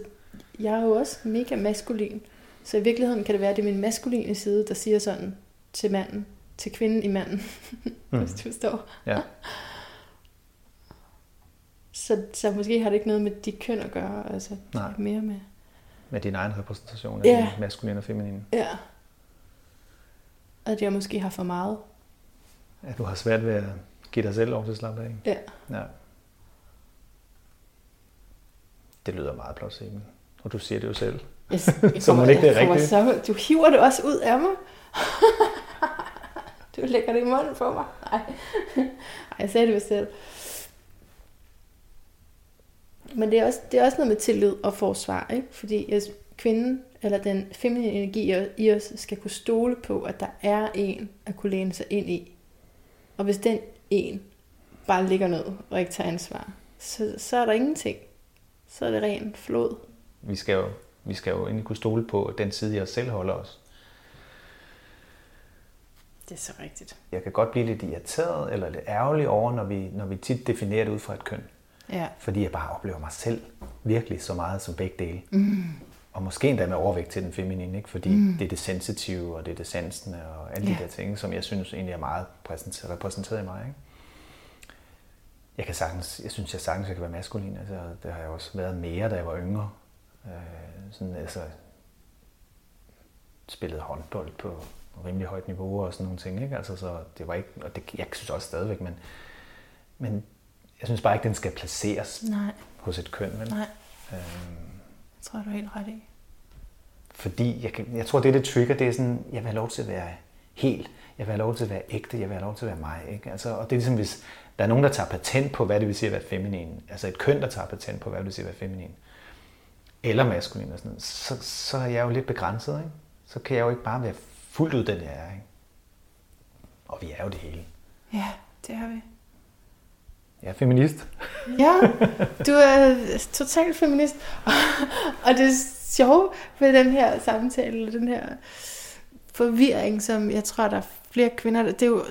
jeg er jo også mega maskulin. Så i virkeligheden kan det være, at det er min maskuline side, der siger sådan til manden, til kvinden i manden, [LAUGHS] mm. hvis du forstår. Ja. Så, så måske har det ikke noget med dit køn at gøre, altså Nej. mere med... Med din egen repræsentation af Ja. maskulin og feminin. Ja. At jeg måske har for meget. At du har svært ved at give dig selv lov til at slappe af. Ja. Ja. Det lyder meget plausibelt. Og du siger det jo selv. Jeg, Så må det ikke det er rigtigt. Så, du hiver det også ud af mig. [LAUGHS] du lægger det i munden på mig. Nej, Ej, jeg sagde det jo selv. Men det er, også, det er også noget med tillid og forsvar, ikke? Fordi jeg, kvinden, eller den feminine energi i- os, skal kunne stole på, at der er en at kunne læne sig ind i. Og hvis den en bare ligger ned og ikke tager ansvar, så, så er der ingenting. Så er det ren flod. Vi skal jo, vi skal jo egentlig kunne stole på den side, jeg selv holder os. Det er så rigtigt. Jeg kan godt blive lidt irriteret eller lidt ærgerlig over, når vi, når vi tit definerer det ud fra et køn. Ja. Fordi jeg bare oplever mig selv virkelig så meget som begge dele. Mm. Og måske endda med overvægt til den feminine, ikke? fordi mm. det er det sensitive, og det er det sansende, og alle Ja. de der ting, som jeg synes egentlig er meget præsenteret, repræsenteret i mig. Ikke? jeg kan sagtens, jeg synes, jeg sagtens jeg kan være maskulin. Altså, det har jeg også været mere, da jeg var yngre. Øh, sådan, altså, spillede håndbold på rimelig højt niveau og sådan nogle ting. Ikke? Altså, så det var ikke, og det, jeg synes også stadigvæk, men, men jeg synes bare ikke, den skal placeres Nej, hos et køn. Vel? nej. Øhm, Det tror jeg, du er helt ret i. fordi jeg, kan, jeg tror, det er det trigger, det er sådan, jeg vil have lov til at være helt, jeg vil have lov til at være ægte, jeg vil have lov til at være mig. Ikke? Altså, og det er ligesom, hvis der er nogen, der tager patent på, hvad det vil sige at være feminin, altså et køn, der tager patent på, hvad det vil sige at være feminin, eller maskulin og sådan så, så er jeg jo lidt begrænset. Ikke? Så kan jeg jo ikke bare være fuldt ud den, jeg er. Ikke? Og vi er jo det hele. Ja, det har vi. Jeg er feminist. Ja, [LAUGHS] du er totalt feminist. [LAUGHS] Og det sjove ved den her samtale, eller den her forvirring, som jeg tror, der er flere kvinder, der, det er jo,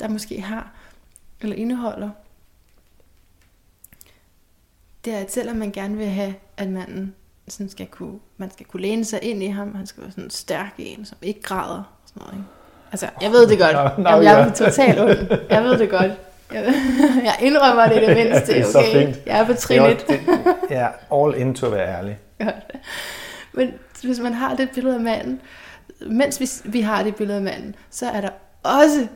der måske har, eller indeholder, det er, at selvom man gerne vil have, at manden sådan skal kunne, man skal kunne læne sig ind i ham, han skal være sådan en stærk en, som ikke græder, og sådan noget, ikke? Altså, jeg ved det godt. Jamen, jeg er totalt ond. Jeg ved det godt. [LAUGHS] [LAUGHS] Jeg, indrømmer det det mindste, Det er så okay? fint. Jeg er på Det trin også- 1. det- Jeg er all in to at være ærlig. [LAUGHS] Godt. Men hvis man har det billede af manden, mens vi, vi har det billede af manden, så er der også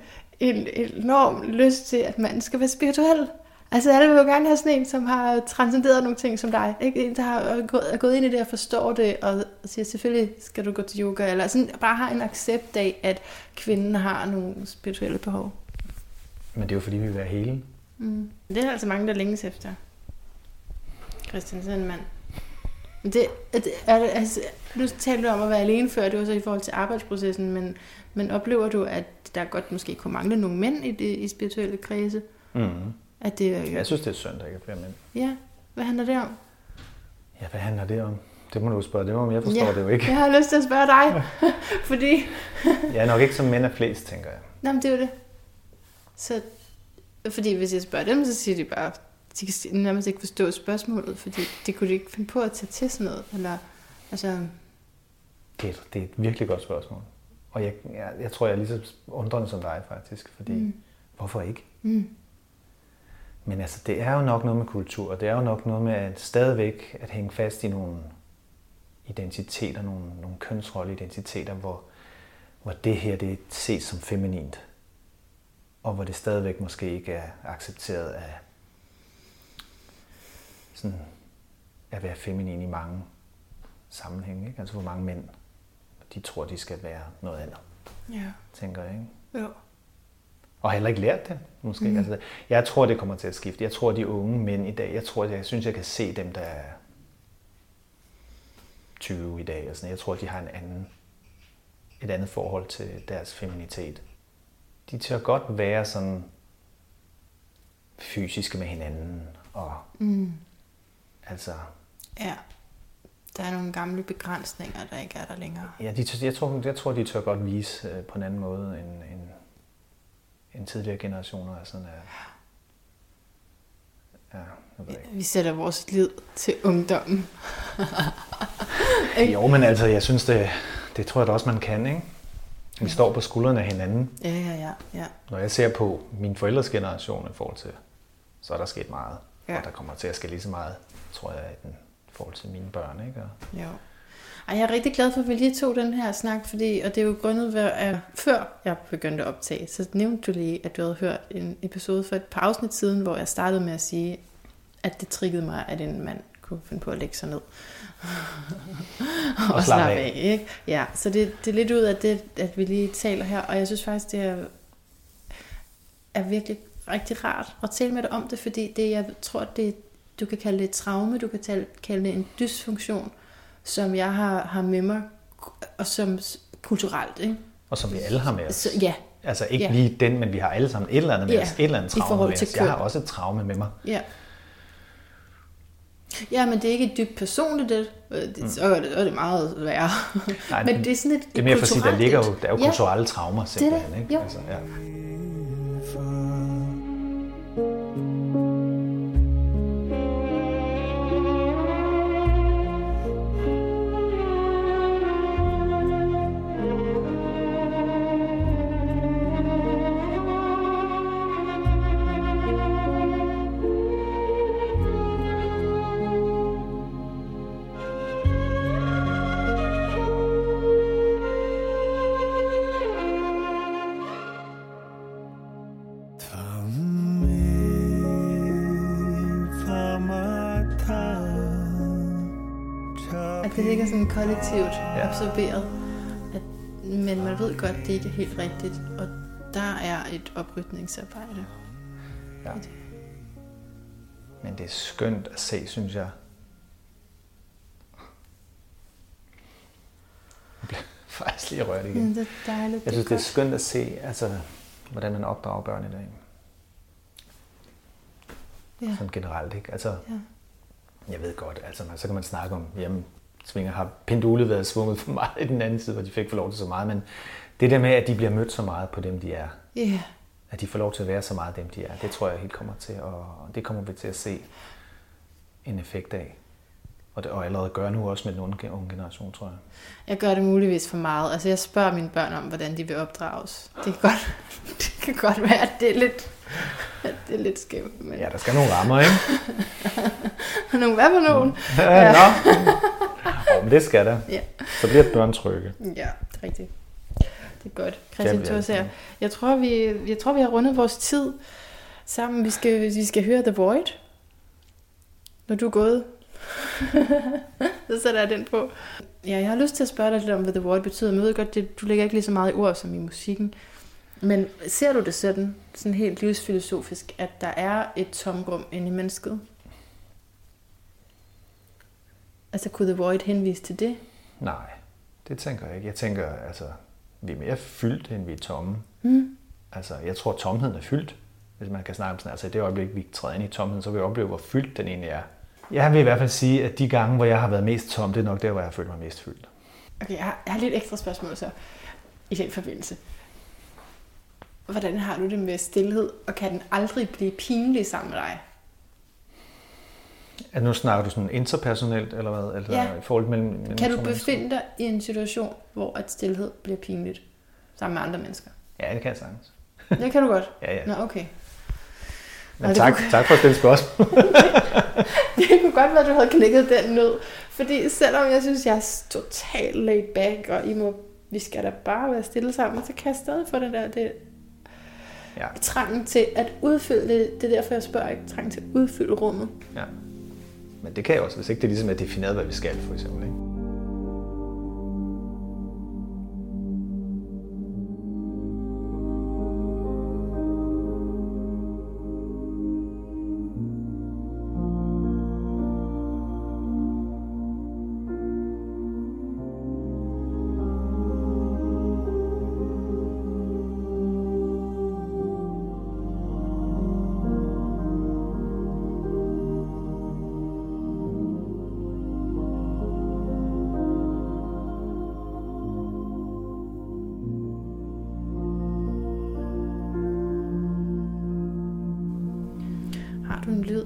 en enorm lyst til, at manden skal være spirituel. Altså alle vil jo gerne have sådan en, som har transcenderet nogle ting som dig. Ikke? En, der har gået, er gået ind i det og forstår det, og siger, selvfølgelig skal du gå til yoga, eller sådan bare har en accept af, at kvinden har nogle spirituelle behov. Men det er jo fordi, vi vil være hele. Mm. Det er altså mange, der længes efter. Christian, sådan en mand. Men Det, er det, er altså, nu talte du om at være alene før, det var så i forhold til arbejdsprocessen, men, men oplever du, at der godt måske kunne mangle nogle mænd i, det, i spirituelle kredse? Mm. At det, er- Jeg synes, det er synd, at der ikke er flere mænd. Ja, hvad handler det om? Ja, hvad handler det om? Det må du spørge dem om. Jeg forstår Ja. det jo ikke. Jeg har lyst til at spørge dig, [LAUGHS] fordi... Jeg er nok ikke som mænd er flest, tænker jeg. Nå, men det er jo det. Så, fordi hvis jeg spørger dem, så siger de bare, de kan nærmest ikke forstå spørgsmålet, fordi det kunne de ikke finde på at tage til sådan noget. Eller, altså, Det er, det er et virkelig godt spørgsmål. Og jeg, jeg, jeg tror, jeg er lige så undrende som dig, faktisk. Fordi, mm. hvorfor ikke? mm, Men altså, det er jo nok noget med kultur, og det er jo nok noget med at stadigvæk at hænge fast i nogle identiteter, nogle, nogle kønsrolleidentiteter, hvor, hvor det her det ses som feminint, og hvor det stadigvæk måske ikke er accepteret af sådan at være feminin i mange sammenhænge. Ikke? Altså hvor mange mænd, de tror, de skal være noget andet, ja, tænker jeg. Ikke? jo. Og har heller ikke lært det, måske. Mm. Altså, jeg tror, det kommer til at skifte. Jeg tror, de unge mænd i dag, jeg tror, jeg synes, jeg kan se dem, der er 20 i dag. Og sådan. Jeg tror, de har en anden, et andet forhold til deres feminitet. De tør godt være sådan fysiske med hinanden. Og Mm, altså, ja, der er nogle gamle begrænsninger, der ikke er der længere. ja, de, tør- jeg, tror, jeg tror, de tør godt vise øh, på en anden måde end, end, end tidligere generationer. er Sådan er, ja, jeg ved ikke. Vi sætter vores lid til ungdommen. [LAUGHS] Jo, men altså, jeg synes, det, det tror jeg da også, man kan, ikke? Vi står på skuldrene af hinanden. Ja, ja, ja. ja. Når jeg ser på min forældres generation i forhold til, så er der sket meget. Ja. Og der kommer til at ske lige så meget, tror jeg, i den- forhold til mine børn, ikke? Og, Jo. Ej, jeg er rigtig glad for, at vi lige tog den her snak, fordi, og det er jo grundet ved, at før jeg begyndte at optage, så nævnte du lige, at du havde hørt en episode for et par afsnit siden, hvor jeg startede med at sige, at det triggede mig, at en mand kunne finde på at lægge sig ned. [LAUGHS] og, slappe af. ikke? Ja, så det, det er lidt ud af det, at vi lige taler her, og jeg synes faktisk, det er, er virkelig rigtig rart at tale med dig om det, fordi det, jeg tror, det, du kan kalde det et traume, du kan tale, kalde det en dysfunktion, som jeg har, har med mig, og som kulturelt, ikke? og som vi alle har med os. Så, ja, Altså ikke Ja. lige den, men vi har alle sammen et eller andet med Ja, os. Et eller andet traume med os. Jeg har også et traume med mig. ja. Ja, men det er ikke dybt personligt, det, det, så, er det, så er det meget værre. Nej, men det er sådan et, Det er mere for at sige, der ligger jo, der er jo ja, kulturelle traumer simpelthen. det. Ikke? Jo. Altså, ja. Kollektivt Ja. absorberet. At, men man ved godt, det ikke er helt rigtigt. Og der er et oprydningsarbejde. Ja. Men det er skønt at se, synes jeg. Jeg bliver [LAUGHS] faktisk lige rørt igen. Det er dejligt. Jeg synes, det er godt. skønt at se, altså, hvordan man opdrager børn i dag. Ja. Sådan generelt, ikke? Altså, Ja. jeg ved godt, altså, man- så kan man snakke om, jamen, svinger har pendulet været svunget for meget i den anden side, hvor de fik for lov til så meget, men det der med, at de bliver mødt så meget på dem, de er, Ja. at de får lov til at være så meget dem, de er, det tror jeg helt kommer til, og det kommer vi til at se en effekt af. Og, det, og allerede gør nu også med den unge, unge generation, tror jeg. Jeg gør det muligvis for meget. Altså, jeg spørger mine børn om, hvordan de vil opdrages. Det kan godt, [LAUGHS] det kan godt være, at det er lidt, at det er lidt skævt. Men... Ja, der skal nogle rammer, ikke? [LAUGHS] Nogle, hvad for nogen? Ja. Nå. Oh, men det skal der. Ja. Så bliver børn trygge. Ja, det er rigtigt. Det er godt. Det Christian er Thorsager, altid. jeg tror, vi, jeg tror, vi har rundet vores tid sammen. Vi skal, vi skal høre The Void, når du er gået. [LAUGHS] så sætter jeg den på. Ja, jeg har lyst til at spørge dig lidt om, hvad The Void betyder. Men jeg ved godt, det, du lægger ikke lige så meget i ord som i musikken. Men ser du det sådan, sådan helt livsfilosofisk, at der er et tomrum inde i mennesket? Altså, kunne The Void henvise til det? Nej, det tænker jeg ikke. Jeg tænker, altså, vi er mere fyldt, end vi er tomme. Mm. Altså, jeg tror, tomheden er fyldt, hvis man kan snakke om sådan. Altså, i det øjeblik, vi træder ind i tomheden, så vil vi opleve, hvor fyldt den egentlig er. Jeg vil i hvert fald sige, at de gange, hvor jeg har været mest tom, det er nok der, hvor jeg har følt mig mest fyldt. Okay, jeg har, jeg har lidt ekstra spørgsmål så i den forbindelse. Hvordan har du det med stillhed, og kan den aldrig blive pinlig sammen med dig? Altså, nu snakker du sådan interpersonelt, eller hvad? Eller Ja. i forhold mellem, mellem Kan du befinde dig i en situation, hvor at stillhed bliver pinligt sammen med andre mennesker? Ja, det kan jeg sagtens. Det kan du godt. [LAUGHS] Ja, ja. Nå, okay. Men tak, kunne- tak for at stille spørgsmål. [LAUGHS] [LAUGHS] Det kunne godt være, at du havde knækket den nød. Fordi selvom jeg synes, jeg er totalt laid back, og I må, vi skal da bare være stille sammen, så kan jeg stadig få det der, det, ja, trangen til at udfylde det. Det er derfor, jeg spørger ikke. Trangen til at udfylde rummet. ja. Men det kan jeg også, hvis ikke det ligesom er defineret, hvad vi skal, for eksempel. Ikke?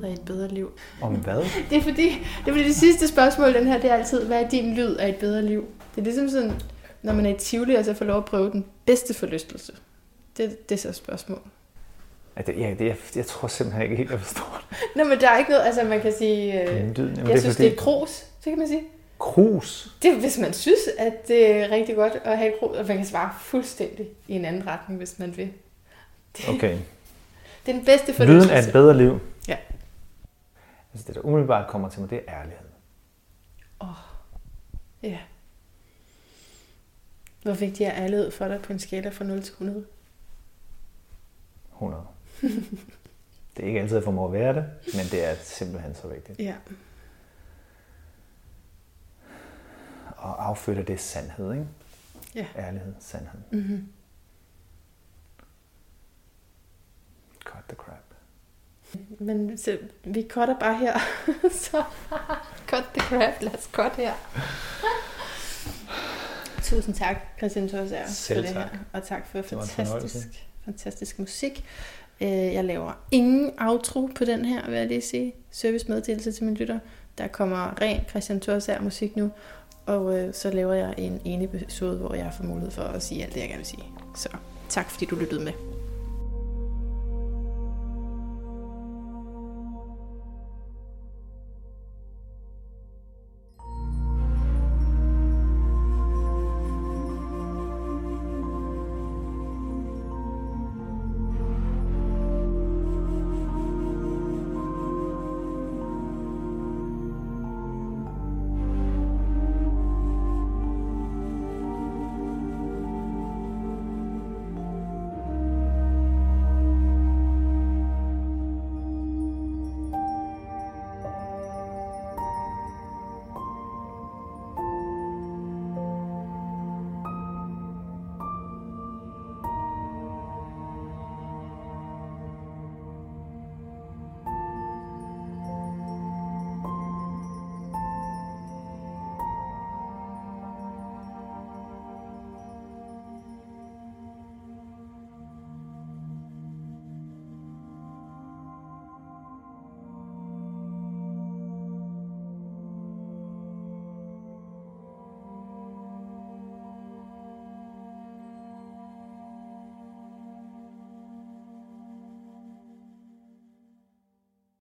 Lyd af et bedre liv? Om hvad? [LAUGHS] Det er fordi, det, er fordi det sidste spørgsmål, den her, det er altid, hvad er din lyd af et bedre liv? Det er ligesom sådan, når man er i Tivoli, og så får lov at prøve den bedste forlystelse. Det, det er så et spørgsmål. Ja, det, ja, det, jeg, jeg tror simpelthen ikke helt, jeg forstår det. [LAUGHS] Nå, men der er ikke noget, altså man kan sige, øh, Jamen, jeg det er synes, fordi- det er krus, så kan man sige. Krus. Det er, hvis man synes, at det er rigtig godt at have et krus, og man kan svare fuldstændig i en anden retning, hvis man vil. Det, Okay. [LAUGHS] det er den bedste Lyden forlystelse. af et bedre liv. Altså det, der umiddelbart kommer til mig, det er ærlighed. Ja. Hvor vigtig er ærlighed for dig på en skala fra 0 til 100? 100. det er ikke altid, jeg formår at være det, men det er simpelthen så vigtigt. Ja. Og affødte det sandhed, ikke? Ja. Ærlighed, sandhed. Mm-hmm. Cut the crap. Men så, vi cutter bare her. [LAUGHS] så cut the crap. Lad os cut her. Tusind tak, Christian Thorsager, for det tak. her. Og tak for fantastisk, fantastisk musik. Øh, Jeg laver ingen outro på den her, vil jeg lige sige. Servicemeddelelse til mine lytter. Der kommer ren Christian Thorsager musik nu. Og øh, så laver jeg en enig episode, hvor jeg får mulighed for at sige alt det, jeg gerne vil sige. Så tak fordi du lyttede med.